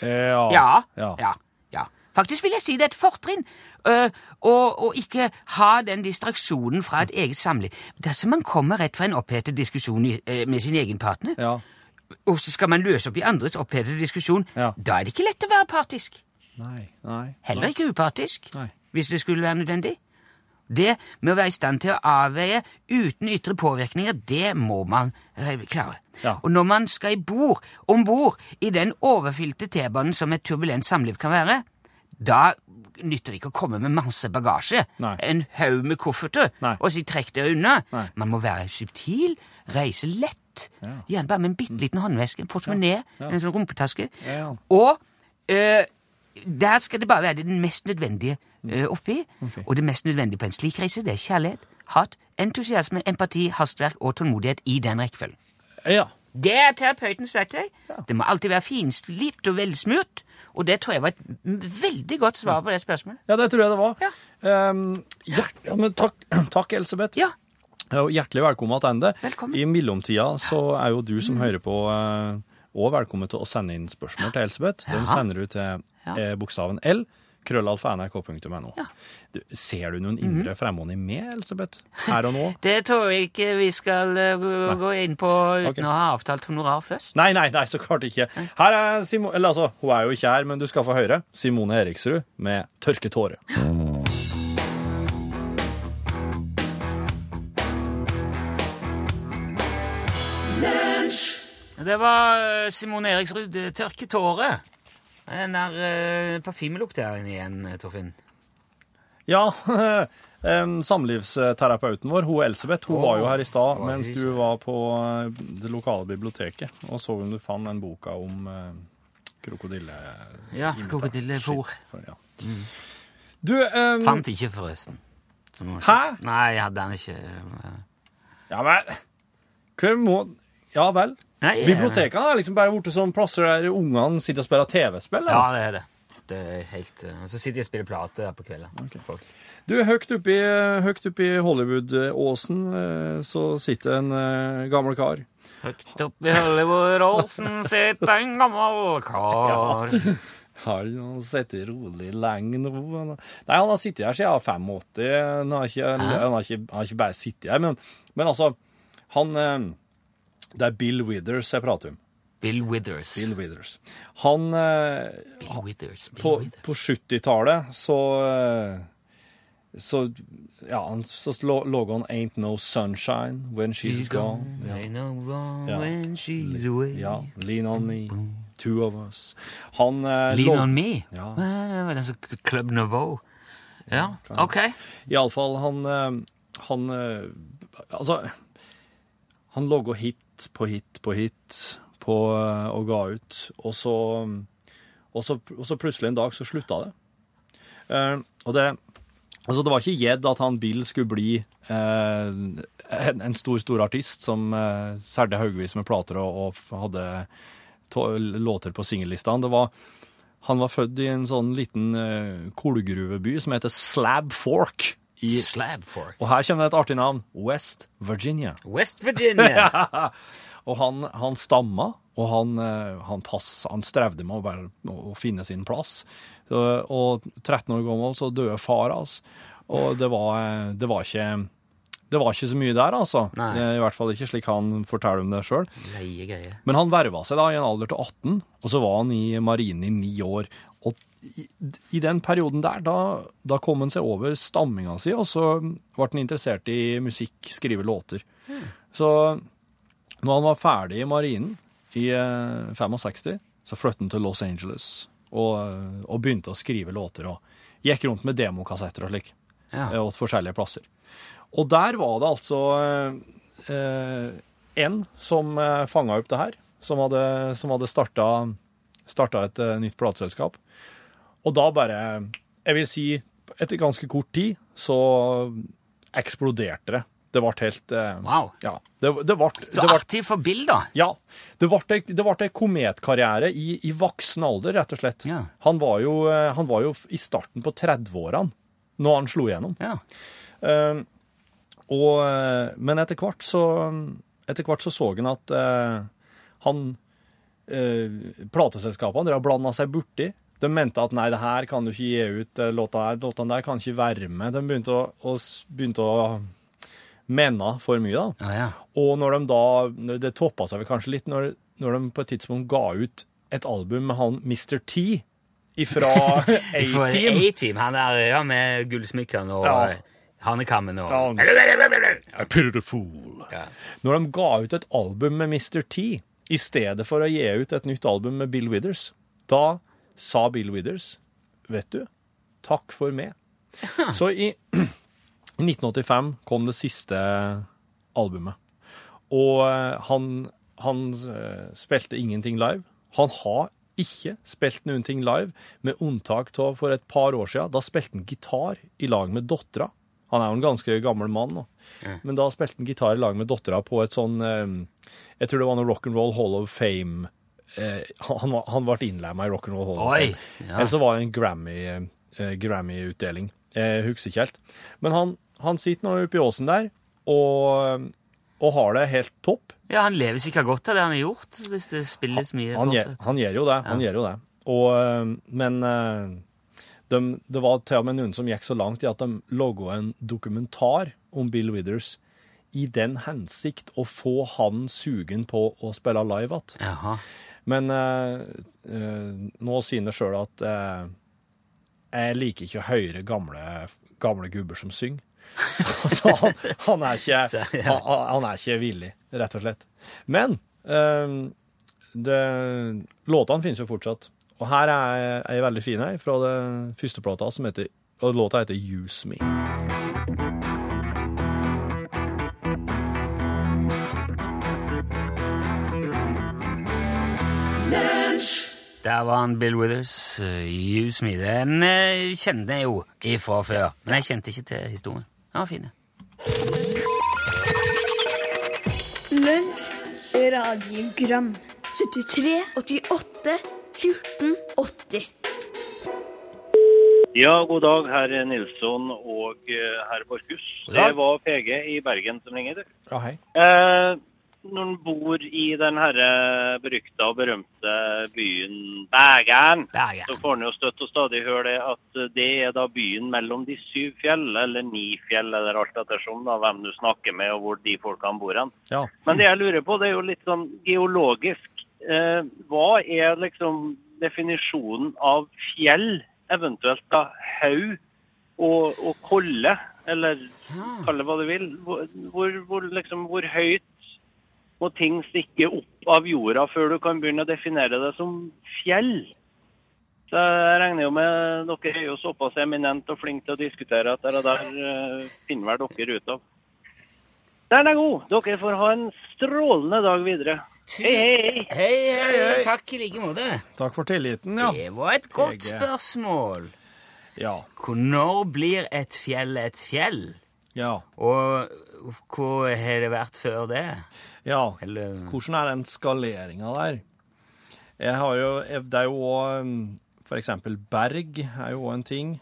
[SPEAKER 4] Ja.
[SPEAKER 3] Ja,
[SPEAKER 4] ja.
[SPEAKER 3] Faktisk vil jeg si det er et fortrinn øh, å ikke ha den distraksjonen fra et eget samliv. Dersom man kommer rett fra en opphetet diskusjon i, øh, med sin egen partner,
[SPEAKER 4] ja.
[SPEAKER 3] og så skal man løse opp i andres opphetede diskusjon,
[SPEAKER 4] Ja.
[SPEAKER 3] da er det ikke lett å være partisk.
[SPEAKER 4] Nei, nei.
[SPEAKER 3] Heller ikke upartisk,
[SPEAKER 4] Nei.
[SPEAKER 3] hvis det skulle være nødvendig. Det med å være i stand til å avveie uten ytre påvirkninger, det må man eh, klare.
[SPEAKER 4] Ja.
[SPEAKER 3] Og når man skal i om bord i den overfylte T-banen som et turbulent samliv kan være, da nytter det ikke å komme med masse bagasje,
[SPEAKER 4] Nei.
[SPEAKER 3] en haug med kofferter, og si 'trekk dere unna'.
[SPEAKER 4] Nei.
[SPEAKER 3] Man må være subtil, reise lett, gjerne bare med en bitte liten håndveske, en portemonee,
[SPEAKER 4] Ja.
[SPEAKER 3] en sånn rumpetaske.
[SPEAKER 4] Ja, ja.
[SPEAKER 3] Og eh, der skal det bare være det mest nødvendige eh, oppi.
[SPEAKER 4] Okay.
[SPEAKER 3] Og det mest nødvendige på en slik reise, det er kjærlighet, hat, entusiasme, empati, hastverk og tålmodighet i den rekkefølgen.
[SPEAKER 4] Ja.
[SPEAKER 3] Det er terapeutens verktøy. Det må alltid være finslipt og velsmurt. Og det tror jeg var et veldig godt svar på det spørsmålet.
[SPEAKER 4] ja, det tror jeg det var.
[SPEAKER 3] Ja.
[SPEAKER 4] Um, ja, ja, men takk, [CLEARS THROAT] takk Elisabeth.
[SPEAKER 3] Ja,
[SPEAKER 4] hjertelig velkommen tilbake. I mellomtida så er jo du som hører på òg velkommen til å sende inn spørsmål til Elsebeth. De sender du til eh, bokstaven L. Krøllalfa nrk.no.
[SPEAKER 3] Ja.
[SPEAKER 4] Du, ser du noen indre fremmåning med Elisabeth? her og nå? [LAUGHS]
[SPEAKER 3] det tror jeg ikke vi skal uh, gå, inn på uten
[SPEAKER 4] okay.
[SPEAKER 3] å ha avtalt honorar først.
[SPEAKER 4] Nei, nei, nei, så klart ikke. Her er Simon, eller altså, Hun er jo ikke her, men du skal få høre. Simone Eriksrud med 'Tørke tårer'.
[SPEAKER 3] Det var eh, Simone Eriksrud, eh, 'Tørke tårer'. Den der uh, parfymelukta igjen, eh, Torfinn.
[SPEAKER 4] Ja, [LAUGHS] samlivsterapeuten vår, hun Elsebeth, hun
[SPEAKER 3] oh,
[SPEAKER 4] var jo her i stad mens du var på eh, det lokale biblioteket og så om du fant den boka om eh, krokodille...
[SPEAKER 3] Ja,
[SPEAKER 4] krokodillefòr. Ja. Mm. Du, um...
[SPEAKER 3] Fant ikke, forresten.
[SPEAKER 4] Hæ?
[SPEAKER 3] Nei, jeg hadde den ikke. eh.
[SPEAKER 4] Ja, men Hva må Ja vel.
[SPEAKER 3] Nei,
[SPEAKER 4] Bibliotekene er liksom bare blitt sånn plasser der ungene sitter og spiller TV-spill.
[SPEAKER 3] Ja, det er det. Det er helt Uh, så sitter jeg og spiller plate der på kvelden. Folk.
[SPEAKER 4] Du, høyt oppi, høyt oppi Hollywood-åsen eh, så sitter en uh, gammel kar.
[SPEAKER 3] Høyt opp i Hollywood-åsen sitter en gammel kar. [LAUGHS]
[SPEAKER 4] Ja. han sittet rolig lenge nå? Nei, han har sittet her siden 85. Han har ikke, han har ikke, han har ikke bare sittet her, men, men altså Han eh, Det er Bill Withers jeg prater om.
[SPEAKER 3] Bill Withers.
[SPEAKER 4] Bill Withers. Han eh,
[SPEAKER 3] Bill Withers. Bill
[SPEAKER 4] På,
[SPEAKER 3] Withers.
[SPEAKER 4] på 70-tallet så eh, så ja, han, så lå- han Ain't No Sunshine When She's,
[SPEAKER 3] She's
[SPEAKER 4] Gone.
[SPEAKER 3] gone, ain't no wrong
[SPEAKER 4] Ja.
[SPEAKER 3] when she's away.
[SPEAKER 4] Ja, Lean On Me, Two of Us. Han eh,
[SPEAKER 3] Lean on me?
[SPEAKER 4] Ja.
[SPEAKER 3] Det var den som Club Nouveau. Ja,
[SPEAKER 4] ja
[SPEAKER 3] ok.
[SPEAKER 4] Iallfall, han eh, Han Altså, han logga hit på hit på hit på, eh, og ga ut, og så, og så Og så plutselig en dag så slutta det. Eh, og det Altså, det var ikke gjedd at han Bill skulle bli eh, en, en stor, stor artist som eh, solgte haugevis med plater og, og hadde to, låter på singellistene. Han var født i en sånn liten uh, kullgruveby som heter Slab Fork. I,
[SPEAKER 3] Slab Fork.
[SPEAKER 4] og her kommer det et artig navn. West Virginia.
[SPEAKER 3] West Virginia. [LAUGHS]
[SPEAKER 4] Og han, han stamma, og han, eh, han, pass, han strevde med å, bare, å finne sin plass. Og 13 år gammel så døde far hans. Og det var, eh, det var ikke det var ikke så mye der, altså.
[SPEAKER 3] Nei.
[SPEAKER 4] I hvert fall ikke slik han forteller om det sjøl. Men han verva seg da i en alder til 18, og så var han i marinen i ni år. Og i, i den perioden der, da, da kom han seg over stamminga si, og så ble han interessert i musikk, skrive låter. Så når han var ferdig i marinen i eh, 65, så flyttet han til Los Angeles og, og begynte å skrive låter og gikk rundt med demokassetter og slik
[SPEAKER 3] Ja.
[SPEAKER 4] eh, åt forskjellige plasser. Og der var det altså eh, eh, en som eh, fanga opp det her, som hadde, som hadde starta, starta et eh, nytt plateselskap. Og da bare, jeg vil si, etter ganske kort tid, så eksploderte det. Det ble helt eh,
[SPEAKER 3] Wow.
[SPEAKER 4] Ja. Det, det ble,
[SPEAKER 3] Så
[SPEAKER 4] det ble,
[SPEAKER 3] artig for Bill, da.
[SPEAKER 4] ja, det ble, det ble en kometkarriere i, i voksen alder, rett og slett.
[SPEAKER 3] Ja.
[SPEAKER 4] Han, var jo, eh, han var jo i starten på 30-årene når han slo igjennom.
[SPEAKER 3] Ja.
[SPEAKER 4] Uh, og, men etter hvert så etter hvert så, så han at uh, han uh, Plateselskapene blanda seg borti. De mente at nei, det her kan du ikke gi ut, eh, låta her, låtene der kan ikke være med. De begynte å, å, begynte å mene for mye, da.
[SPEAKER 3] Ja, ja.
[SPEAKER 4] Og når de da Det toppa seg vel kanskje litt når, når de på et tidspunkt ga ut et album med han Mr. T ifra [LAUGHS] A-Team.
[SPEAKER 3] A-Team, han der ja, med gullsmykkene og
[SPEAKER 4] Ja.
[SPEAKER 3] hanekammen og
[SPEAKER 4] ja, fool.
[SPEAKER 3] Ja.
[SPEAKER 4] Når de ga ut et album med Mr. T, i stedet for å gi ut et nytt album med Bill Withers, da sa Bill Withers, vet du, takk for meg. [LAUGHS] Så i, [CLEARS THROAT] i 1985 kom det siste albumet. Og eh, han, han eh, spilte ingenting live. Han har ikke spilt noen ting live, med unntak av for et par år siden. Da spilte han gitar i lag med dattera. Han er jo en ganske gammel mann nå. Men da spilte han gitar i lag med dattera på et sånn eh, Jeg tror det var noe Rock'n'Roll Hall of Fame eh, han, han ble innlemma i Rock'n'Roll Hall of Fame.
[SPEAKER 3] ja.
[SPEAKER 4] Eller så var det en Grammy, eh, Grammy-utdeling. Jeg husker ikke helt. Men han, han sitter nå oppe i åsen der og, og har det helt topp.
[SPEAKER 3] Ja, han lever sikkert godt av det han har gjort, hvis det spilles mye
[SPEAKER 4] Han, han gjør jo det. Han gjør jo det. Og, men de, det var til og med noen som gikk så langt i at de laga en dokumentar om Bill Withers i den hensikt å få han sugen på å spille live igjen. Men øh, øh, nå sier det sjøl at øh, jeg liker ikke å høre gamle, gamle gubber som synger. Så, [LAUGHS] så han, han, er ikke, [LAUGHS] han, han er ikke villig, rett og slett. Men øh, det, låtene finnes jo fortsatt. Og her er ei veldig fin ei fra det første plata, som heter, og låta heter Use Me.
[SPEAKER 3] Der var han Bill Withers. Uh, Use Me. Den uh, kjente jeg jo ifra før, men jeg kjente ikke til historien. Den var fin.
[SPEAKER 1] Lunsj, radiogram 73, 88, 14, 80
[SPEAKER 5] Ja, god dag, herr Nilsson og eh, herr Borchhus. Det var PG i Bergen som ringer.
[SPEAKER 4] Ja, hei.
[SPEAKER 5] Eh, når en bor i den herre berykta og berømte byen Bergen. så får en jo støtt og stadig høre det at det er da byen mellom de syv fjell, eller ni fjell, eller alt ettersom da, hvem du snakker med og hvor de folkene bor hen.
[SPEAKER 4] Ja.
[SPEAKER 5] Men det jeg lurer på, det er jo litt sånn geologisk. Eh, hva er liksom definisjonen av fjell, eventuelt da haug og, og kolle, eller kall det hva du vil? Hvor, hvor, liksom, hvor høyt må ting stikke opp av jorda før du kan begynne å definere det som fjell? Så jeg regner jo med Dere er jo såpass eminent og flinke til å diskutere at det der eh, finner vel dere ut av. Den er god! Dere får ha en strålende dag videre. Hei, hei, hei!
[SPEAKER 3] Hei, hei. Takk i like måte.
[SPEAKER 4] Takk for tilliten, ja.
[SPEAKER 3] Det var et godt spørsmål.
[SPEAKER 4] Ja.
[SPEAKER 3] Når blir et fjell et fjell?
[SPEAKER 4] Ja.
[SPEAKER 3] Og hvor har det vært før det?
[SPEAKER 4] ja.
[SPEAKER 3] Eller
[SPEAKER 4] Hvordan er den skaleringa der? Jeg har jo, det er jo òg For eksempel berg er jo òg en ting.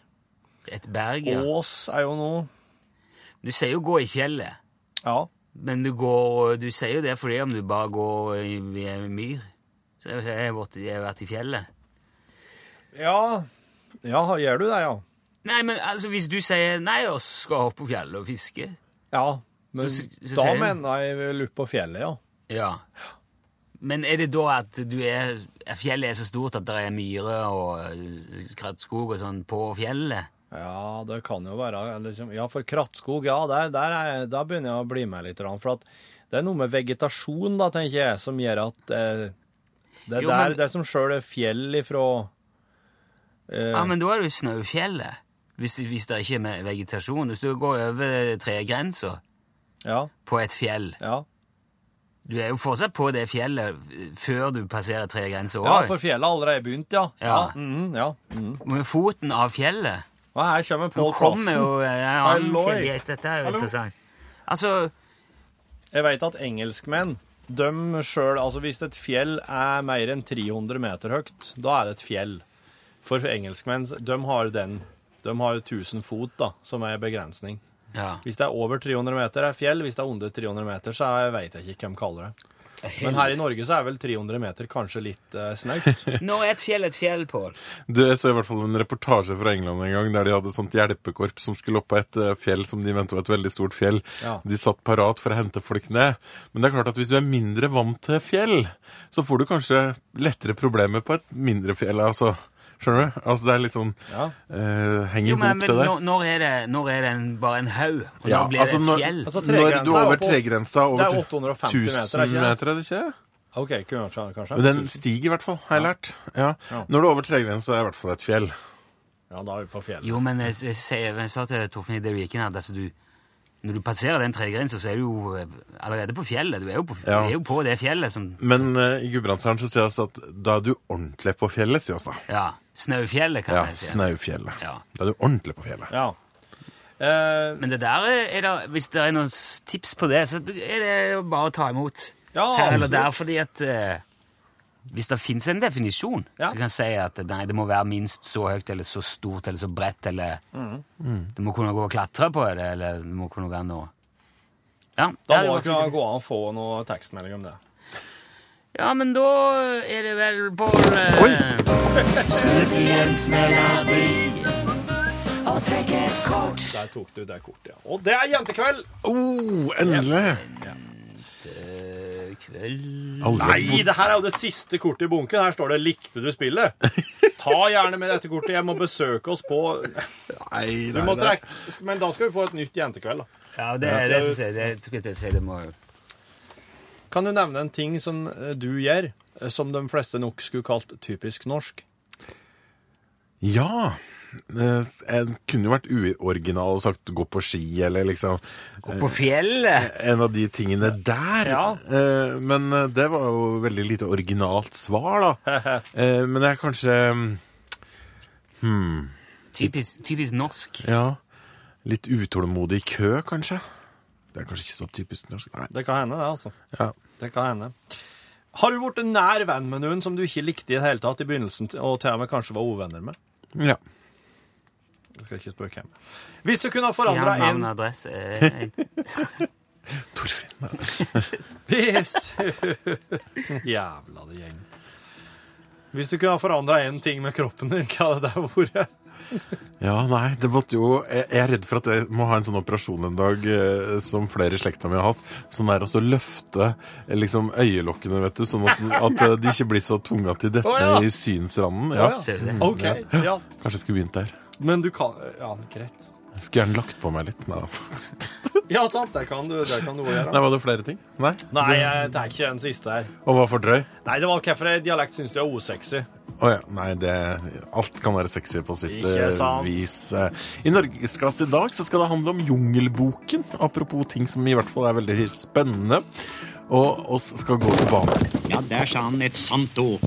[SPEAKER 3] et berg, ja.
[SPEAKER 4] Ås er jo noe.
[SPEAKER 3] Du sier jo 'gå i fjellet',
[SPEAKER 4] Ja.
[SPEAKER 3] men du, går, du sier jo det fordi om du bare går i, i en myr. Så jeg har vært i fjellet.
[SPEAKER 4] Ja, ja gjør du det, ja?
[SPEAKER 3] Nei, men altså, hvis du sier 'nei, og skal hoppe på fjellet og fiske'
[SPEAKER 4] Ja, men
[SPEAKER 3] Så- så
[SPEAKER 4] da mener jeg vel opp på fjellet, ja.
[SPEAKER 3] Ja. Men er det da at du er fjellet er så stort at det er myrer og eh, krattskog og sånn på fjellet?
[SPEAKER 4] Ja, det kan jo være liksom, Ja, for krattskog, ja, der, der, er, da begynner jeg å bli med litt. For at det er noe med vegetasjon, da, tenker jeg, som gjør at eh, det, er
[SPEAKER 3] Jo,
[SPEAKER 4] der,
[SPEAKER 3] men-
[SPEAKER 4] det som sjøl er fjell ifra eh,
[SPEAKER 3] Ja, men da er det jo Snaufjellet. Hvis, hvis det ikke er med vegetasjon. Hvis du går over tregrensa
[SPEAKER 4] Ja,
[SPEAKER 3] på et fjell
[SPEAKER 4] ja.
[SPEAKER 3] Du er jo fortsatt på det fjellet eh, før du passerer tregrensa
[SPEAKER 4] ja, for fjellet har allerede begynt, ja.
[SPEAKER 3] Ja.
[SPEAKER 4] mhm, ja. -hmm.
[SPEAKER 3] Med foten av fjellet.
[SPEAKER 4] Og her kommer Pål
[SPEAKER 3] kommer jo eh, ja,
[SPEAKER 4] Halloi.
[SPEAKER 3] Dette er jo
[SPEAKER 4] Hallo.
[SPEAKER 3] interessant. Altså,
[SPEAKER 4] Jeg vet at engelskmenn, de sjøl Altså, hvis et fjell er mer enn 300 meter høyt, da er det et fjell. For engelskmenn, de har den De har jo 1000 fot, da, som er begrensning.
[SPEAKER 3] ja.
[SPEAKER 4] Hvis det er over 300 meter, er fjell. Hvis det er under 300 meter, så veit vet jeg ikke hvem kaller det. Men her i Norge så er vel 300 meter kanskje litt uh, snaut. [LAUGHS]
[SPEAKER 3] Nå er et fjell et fjell, Pål.
[SPEAKER 2] Du, jeg så i hvert fall en reportasje fra England en gang der de hadde et sånt hjelpekorps som skulle opp på et eh, fjell som de mente var et veldig stort fjell.
[SPEAKER 4] Ja.
[SPEAKER 2] De satt parat for å hente folk ned. Men det er klart at hvis du er mindre vant til fjell, så får du kanskje lettere problemer på et mindre fjell. altså. Skjønner du? Altså Det er litt sånn
[SPEAKER 4] Ja.
[SPEAKER 2] uh, Henger
[SPEAKER 3] Jo, men, men
[SPEAKER 2] det der.
[SPEAKER 3] når, når er det, når er det en, bare en haug? Og
[SPEAKER 2] Ja,
[SPEAKER 3] når blir
[SPEAKER 2] altså
[SPEAKER 3] det et fjell?
[SPEAKER 4] Altså,
[SPEAKER 2] Når du er
[SPEAKER 4] er
[SPEAKER 2] over
[SPEAKER 4] på-
[SPEAKER 2] tregrensa over
[SPEAKER 4] Det er 850 meter, er
[SPEAKER 2] 1000
[SPEAKER 4] ikke det?
[SPEAKER 2] meter, er det ikke?
[SPEAKER 4] OK, kanskje.
[SPEAKER 2] Men Den stiger i hvert fall, har jeg lært. Ja.
[SPEAKER 4] Ja.
[SPEAKER 2] Når du er over tregrensa, er det i hvert fall et fjell.
[SPEAKER 4] Ja, da er vi på fjellet.
[SPEAKER 3] Jo, men jeg, jeg, jeg, jeg sa til Torfinn i det weekenden at altså, du, når du passerer den tregrensa, så er du jo eh, allerede på fjellet. Du er jo på,
[SPEAKER 2] Ja.
[SPEAKER 3] er jo på det fjellet som
[SPEAKER 2] Men uh, i Gudbrandsdalen så sier vi at da er du ordentlig på fjellet, sier vi da.
[SPEAKER 3] Ja, Snaufjellet, kan
[SPEAKER 2] Ja,
[SPEAKER 3] jeg si.
[SPEAKER 2] Snaufjellet.
[SPEAKER 3] Ja.
[SPEAKER 2] Da er du ordentlig på fjellet.
[SPEAKER 4] Ja. Uh,
[SPEAKER 3] Men det der er da, hvis det er noen tips på det, så er det jo bare å ta imot
[SPEAKER 4] Ja,
[SPEAKER 3] her eller der, fordi at eh, hvis det finnes en definisjon,
[SPEAKER 4] Ja.
[SPEAKER 3] så kan jeg si at nei, det må være minst så høyt eller så stort eller så bredt, eller
[SPEAKER 4] mm.
[SPEAKER 3] Det må kunne gå og klatre på det, eller det må kunne gå an å Ja,
[SPEAKER 4] da må det kunne gå an å få noe tekstmelding om det.
[SPEAKER 3] Ja, men da er det vel på uh, [LAUGHS] Snurriens melodi og trekk et kort.
[SPEAKER 4] Der tok du det kortet, ja. Og det er jentekveld!
[SPEAKER 2] Oh, endelig!
[SPEAKER 3] Eh, kveld
[SPEAKER 2] Aldri
[SPEAKER 4] Nei, det her er jo det siste kortet i bunken. Her står det 'Likte du spillet'? [LAUGHS] Ta gjerne med dette kortet hjem og besøk oss på
[SPEAKER 2] Nei, nei, nei.
[SPEAKER 4] Men da skal vi få et nytt jentekveld, da.
[SPEAKER 3] Ja, det er det som sier det. Skal jeg si, det må
[SPEAKER 4] Kan du nevne en ting som eh, du gjør, eh, som de fleste nok skulle kalt typisk norsk?
[SPEAKER 2] Ja. Eh, Jeg kunne jo vært uoriginal og sagt gå på ski, eller liksom
[SPEAKER 3] Gå på fjellet!
[SPEAKER 2] en av de tingene der.
[SPEAKER 4] Ja.
[SPEAKER 2] Eh, Men eh, det var jo veldig lite originalt svar, da. [LAUGHS] Eh, Men det er kanskje hmm,
[SPEAKER 3] Typisk, typisk norsk.
[SPEAKER 2] Ja. Litt utålmodig i kø, kanskje. Det er kanskje ikke så typisk norsk. Nei.
[SPEAKER 4] Det kan hende, det, altså.
[SPEAKER 2] Ja.
[SPEAKER 4] Det kan hende. Har du blitt nær venn med noen som du ikke likte i det hele tatt i begynnelsen, og til og med kanskje var uvenner med?
[SPEAKER 2] ja.
[SPEAKER 4] Jeg skal ikke spørre hvem. Hvis du kunne ha forandra
[SPEAKER 3] ja,
[SPEAKER 4] en
[SPEAKER 3] adresse. [LAUGHS]
[SPEAKER 2] Torfinn.
[SPEAKER 4] Hvis [LAUGHS] Jævla det gjeng. Hvis du kunne ha forandra én ting med kroppen din, hva hadde det vært?
[SPEAKER 2] Ja, nei, det måtte jo Jeg er redd for at jeg må ha en sånn operasjon en dag eh, som flere i slekta mi har hatt. Sånn der å løfte eh, liksom øyelokkene, vet du, sånn at, at eh, de ikke blir så tunge at de detter
[SPEAKER 4] Å, ja.
[SPEAKER 2] i synsranden. Ja.
[SPEAKER 3] Oh, ja. det?
[SPEAKER 4] OK. Ja.
[SPEAKER 2] Kanskje jeg skulle begynt der.
[SPEAKER 4] Men du kan Ja, greit.
[SPEAKER 2] Jeg skulle gjerne lagt på meg litt. Nei, [LAUGHS]
[SPEAKER 4] Ja, sant, det kan du, det kan du også gjøre.
[SPEAKER 2] nei var det flere ting? Nei?
[SPEAKER 4] Nei, jeg tar ikke den siste her.
[SPEAKER 2] Og hva for drøy?
[SPEAKER 4] Nei, det var hvorfor dialekt syns du er osexy.
[SPEAKER 2] Å ja. Nei, det Alt kan være sexy på sitt eh, vis. Eh, I Norgesklasse i dag så skal det handle om Jungelboken. Apropos ting som i hvert fall er veldig spennende. Og oss skal gå til banen.
[SPEAKER 6] Ja, der sa han et sant ord.